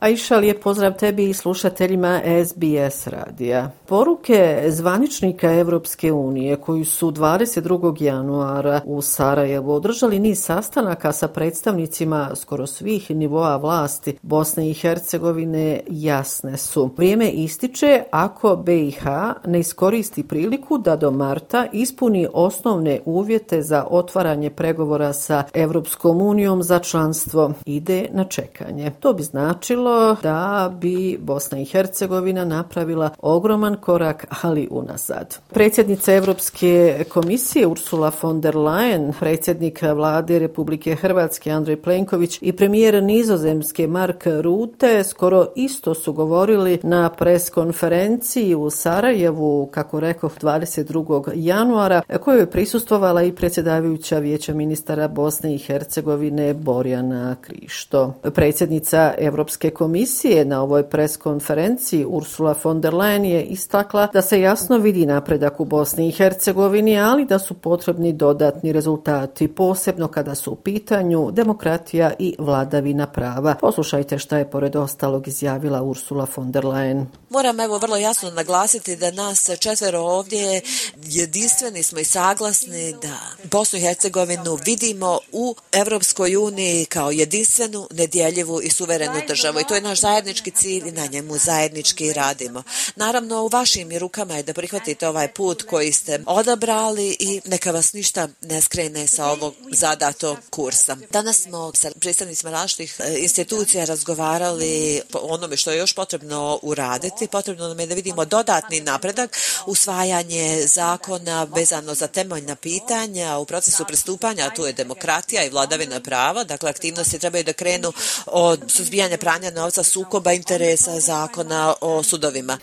Aisha, lijep pozdrav tebi i slušateljima SBS radija. Poruke zvaničnika Evropske unije koji su 22. januara u Sarajevu održali niz sastanaka sa predstavnicima skoro svih nivoa vlasti Bosne i Hercegovine jasne su. Vrijeme ističe ako BiH ne iskoristi priliku da do marta ispuni osnovne uvjete za otvaranje pregovora sa Evropskom unijom za članstvo ide na čekanje. To bi značilo značilo da bi Bosna i Hercegovina napravila ogroman korak, ali unazad. Predsjednica Evropske komisije Ursula von der Leyen, predsjednik vlade Republike Hrvatske Andrej Plenković i premijer nizozemske Mark Rute skoro isto su govorili na pres konferenciji u Sarajevu, kako rekao 22. januara, kojoj je prisustovala i predsjedavajuća vijeća ministara Bosne i Hercegovine Borjana Krišto. Predsjednica Evropske komisije na ovoj preskonferenciji Ursula von der Leyen je istakla da se jasno vidi napredak u Bosni i Hercegovini, ali da su potrebni dodatni rezultati, posebno kada su u pitanju demokratija i vladavina prava. Poslušajte šta je pored ostalog izjavila Ursula von der Leyen. Moram evo vrlo jasno naglasiti da nas četvero ovdje jedinstveni smo i saglasni da Bosnu i Hercegovinu vidimo u Evropskoj uniji kao jedinstvenu, nedjeljivu i suverenu državu. I to je naš zajednički cilj i na njemu zajednički radimo. Naravno, u vašim rukama je da prihvatite ovaj put koji ste odabrali i neka vas ništa ne skrene sa ovog zadato kursa. Danas smo sa predstavnicima različitih e, institucija razgovarali o onome što je još potrebno uraditi. Potrebno nam je da vidimo dodatni napredak, usvajanje zakona vezano za temeljna pitanja u procesu pristupanja, tu je demokratija i vladavina prava, dakle aktivnosti trebaju da krenu od suzbijanja pranja novca sukoba interesa zakona o sudovima.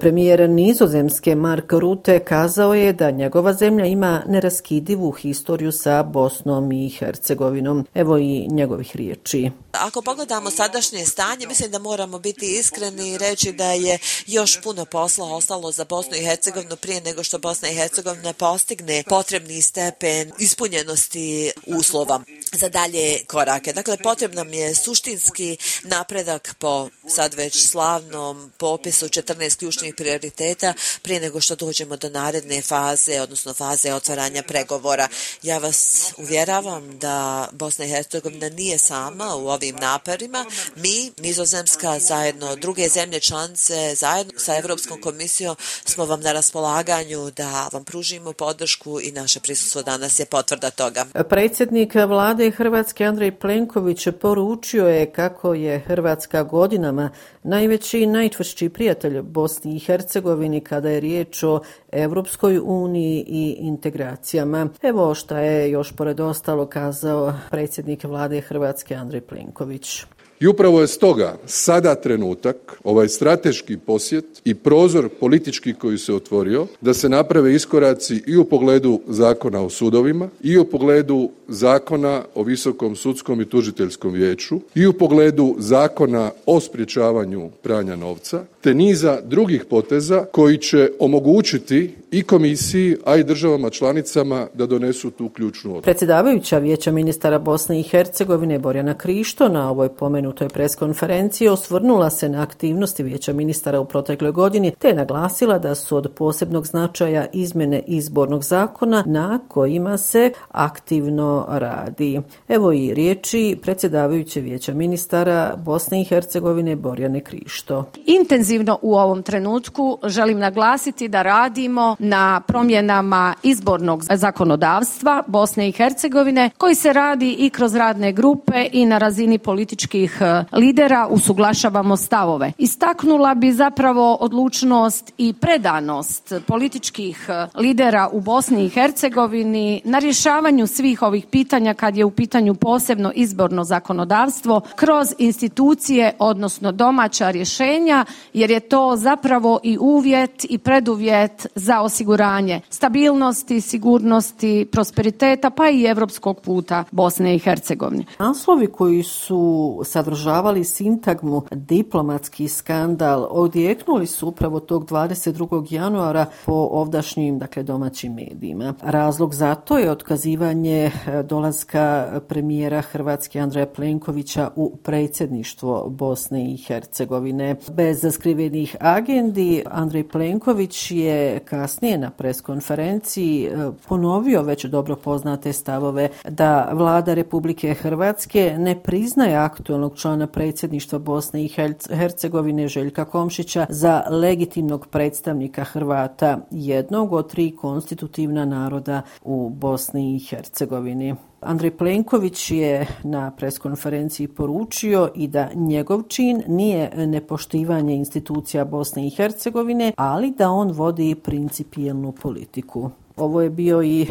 Premijer nizozemske Mark Rutte kazao je da njegova zemlja ima neraskidivu historiju sa Bosnom i Hercegovinom. Evo i njegovih riječi. Ako pogledamo sadašnje stanje, mislim da moramo biti iskreni i reći da je još puno posla ostalo za Bosnu i Hercegovinu prije nego što Bosna i Hercegovina postigne potrebni stepen ispunjenosti uslova za dalje korake. Dakle, potrebno nam je suštinski napredak po sad već slavnom popisu 14 ključnih prioriteta prije nego što dođemo do naredne faze, odnosno faze otvaranja pregovora. Ja vas uvjeravam da Bosna i Hercegovina nije sama u ovim naparima. Mi, Nizozemska, zajedno druge zemlje članice, zajedno sa Evropskom komisijom, smo vam na raspolaganju da vam pružimo podršku i naše prisustvo danas je potvrda toga. Predsjednik vlade Hrvatske Andrej Plenković poručio je kako je Hrvatska godinama najveći i najtvršći prijatelj Bosni i Hercegovini kada je riječ o Evropskoj uniji i integracijama. Evo šta je još pored ostalo kazao predsjednik vlade Hrvatske Andrej Plenković. I upravo je stoga sada trenutak, ovaj strateški posjet i prozor politički koji se otvorio, da se naprave iskoraci i u pogledu zakona o sudovima, i u pogledu zakona o visokom sudskom i tužiteljskom vijeću, i u pogledu zakona o sprječavanju pranja novca, te niza drugih poteza koji će omogućiti i komisiji, a i državama članicama da donesu tu ključnu odluku. Predsjedavajuća vijeća ministara Bosne i Hercegovine Borjana Krišto na ovoj pomenutoj preskonferenciji osvrnula se na aktivnosti vijeća ministara u protekloj godini te naglasila da su od posebnog značaja izmjene izbornog zakona na kojima se aktivno radi. Evo i riječi predsjedavajuće vijeća ministara Bosne i Hercegovine Borjane Krišto. Intenzivno u ovom trenutku želim naglasiti da radimo na promjenama izbornog zakonodavstva Bosne i Hercegovine koji se radi i kroz radne grupe i na razini političkih e, lidera usuglašavamo stavove. Istaknula bi zapravo odlučnost i predanost političkih e, lidera u Bosni i Hercegovini na rješavanju svih ovih pitanja kad je u pitanju posebno izborno zakonodavstvo kroz institucije odnosno domaća rješenja jer je to zapravo i uvjet i preduvjet za osiguranje stabilnosti, sigurnosti, prosperiteta pa i evropskog puta Bosne i Hercegovine. Naslovi koji su sadržavali sintagmu diplomatski skandal odjeknuli su upravo tog 22. januara po ovdašnjim dakle, domaćim medijima. Razlog za to je otkazivanje eh, dolaska premijera Hrvatske Andreja Plenkovića u predsjedništvo Bosne i Hercegovine. Bez skrivenih agendi Andrej Plenković je kasnije na preskonferenciji e, ponovio već dobro poznate stavove da vlada Republike Hrvatske ne priznaje aktualnog člana predsjedništva Bosne i Hercegovine Željka Komšića za legitimnog predstavnika Hrvata jednog od tri konstitutivna naroda u Bosni i Hercegovini. Andrej Plenković je na preskonferenciji poručio i da njegov čin nije nepoštivanje institucija Bosne i Hercegovine, ali da on vodi principijelnu politiku. Ovo je bio i e,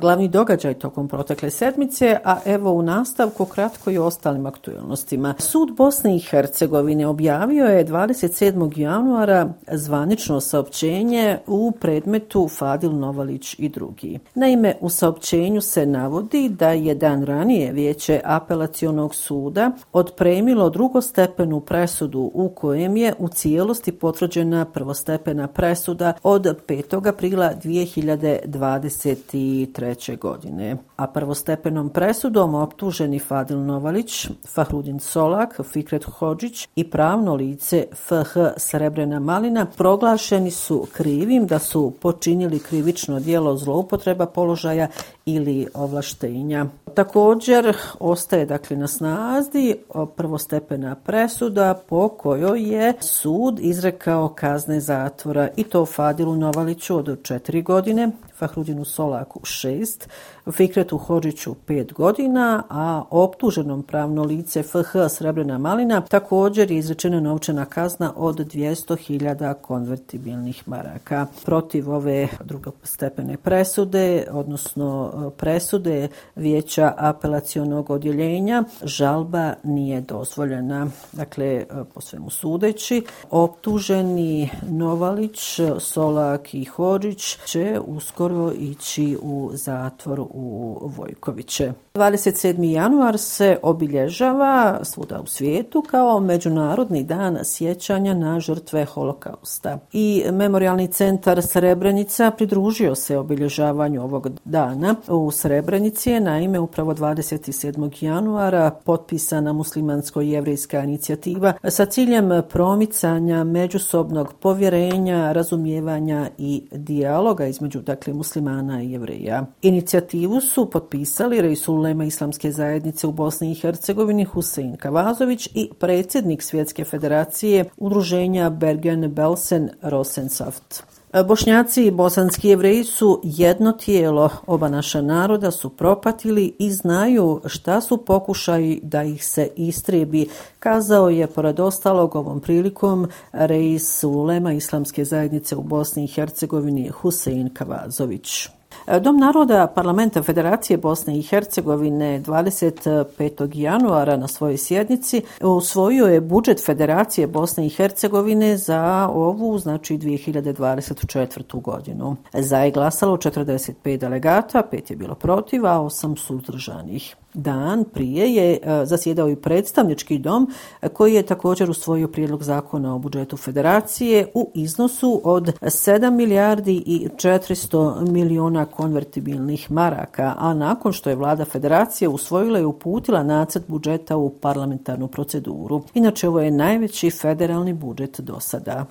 glavni događaj tokom protekle sedmice, a evo u nastavku kratko i o ostalim aktualnostima. Sud Bosne i Hercegovine objavio je 27. januara zvanično saopćenje u predmetu Fadil Novalić i drugi. Naime, u saopćenju se navodi da je dan ranije vijeće apelacionog suda odpremilo drugostepenu presudu u kojem je u cijelosti potvrđena prvostepena presuda od 5. aprila 2000 2023. godine. A prvostepenom presudom optuženi Fadil Novalić, Fahrudin Solak, Fikret Hođić i pravno lice FH Srebrena Malina proglašeni su krivim da su počinili krivično dijelo zloupotreba položaja ili ovlaštenja. Također ostaje dakle na snazi e, prvostepena presuda po kojoj je sud izrekao kazne zatvora i to Fadilu Novaliću od 4 godine, Fahrudinu Solaku 6, Fikretu Hođiću 5 godina, a optuženom pravno lice FH Srebrena Malina također je izrečena novčana kazna od 200.000 konvertibilnih maraka. Protiv ove drugostepene presude, odnosno presude vijeća apelacionog odjeljenja, žalba nije dozvoljena. Dakle, po svemu sudeći, optuženi Novalić, Solak i Hođić će uskoro uskoro ići u zatvor u Vojkoviće. 27. januar se obilježava svuda u svijetu kao Međunarodni dan sjećanja na žrtve holokausta. I Memorialni centar Srebrenica pridružio se obilježavanju ovog dana. U Srebrenici je naime upravo 27. januara potpisana muslimansko-jevrijska inicijativa sa ciljem promicanja međusobnog povjerenja, razumijevanja i dijaloga između dakle muslimana i jevreja. Inicijativu su potpisali Reisul ulema Islamske zajednice u Bosni i Hercegovini Husein Kavazović i predsjednik Svjetske federacije udruženja Bergen Belsen Rosensaft. Bošnjaci i bosanski jevreji su jedno tijelo, oba naša naroda su propatili i znaju šta su pokušaji da ih se istrebi, kazao je pored ostalog ovom prilikom reis ulema Islamske zajednice u Bosni i Hercegovini Husein Kavazović. Dom naroda Parlamenta Federacije Bosne i Hercegovine 25. januara na svojoj sjednici usvojio je budžet Federacije Bosne i Hercegovine za ovu, znači 2024. godinu. Za je glasalo 45 delegata, pet je bilo protiv, a osam suzdržanih dan prije je eh, zasjedao i predstavnički dom eh, koji je također usvojio prijedlog zakona o budžetu federacije u iznosu od 7 milijardi i 400 miliona konvertibilnih maraka, a nakon što je vlada federacije usvojila i uputila nacrt budžeta u parlamentarnu proceduru. Inače, ovo je najveći federalni budžet do sada.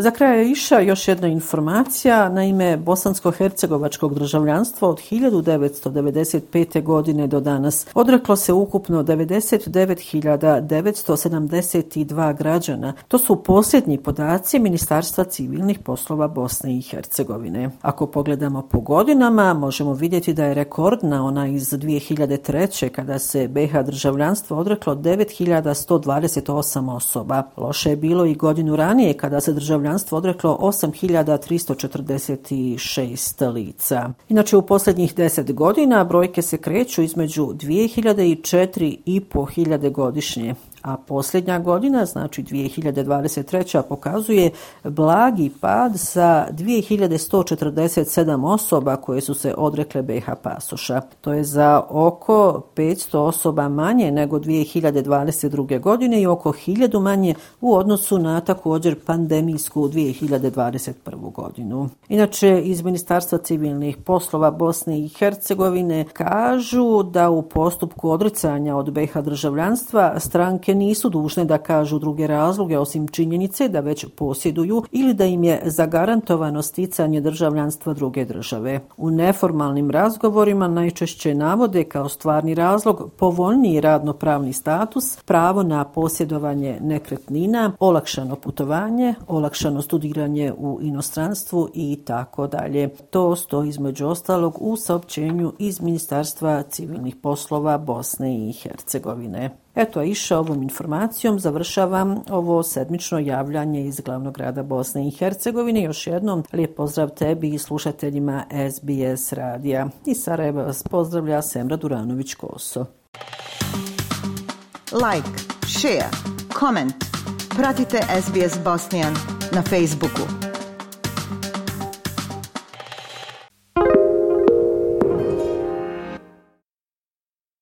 Za kraj je iša još jedna informacija na ime bosansko-hercegovačkog državljanstva od 1995. godine do danas. Odreklo se ukupno 99.972 građana. To su posljednji podaci Ministarstva civilnih poslova Bosne i Hercegovine. Ako pogledamo po godinama, možemo vidjeti da je rekordna ona iz 2003. kada se BH državljanstvo odreklo 9.128 osoba. Loše je bilo i godinu ranije kada se državljanstvo državljanstvo odreklo 8346 lica. Inače, u posljednjih 10 godina brojke se kreću između 2000 i 4500 godišnje a posljednja godina, znači 2023. pokazuje blagi pad sa 2147 osoba koje su se odrekle BH pasoša. To je za oko 500 osoba manje nego 2022. godine i oko 1000 manje u odnosu na također pandemijsku 2021. godinu. Inače, iz Ministarstva civilnih poslova Bosne i Hercegovine kažu da u postupku odricanja od BH državljanstva stranke nisu dužne da kažu druge razloge osim činjenice da već posjeduju ili da im je zagarantovano sticanje državljanstva druge države. U neformalnim razgovorima najčešće navode kao stvarni razlog povoljniji radnopravni status, pravo na posjedovanje nekretnina, olakšano putovanje, olakšano studiranje u inostranstvu i tako dalje. To stoji između ostalog u saopćenju iz Ministarstva civilnih poslova Bosne i Hercegovine. Eto, iša ovom informacijom završavam ovo sedmično javljanje iz glavnog grada Bosne i Hercegovine. Još jednom lijep pozdrav tebi i slušateljima SBS radija. I Sarajeva vas pozdravlja Semra Duranović-Koso. Like, share, comment. Pratite SBS Bosnian na Facebooku.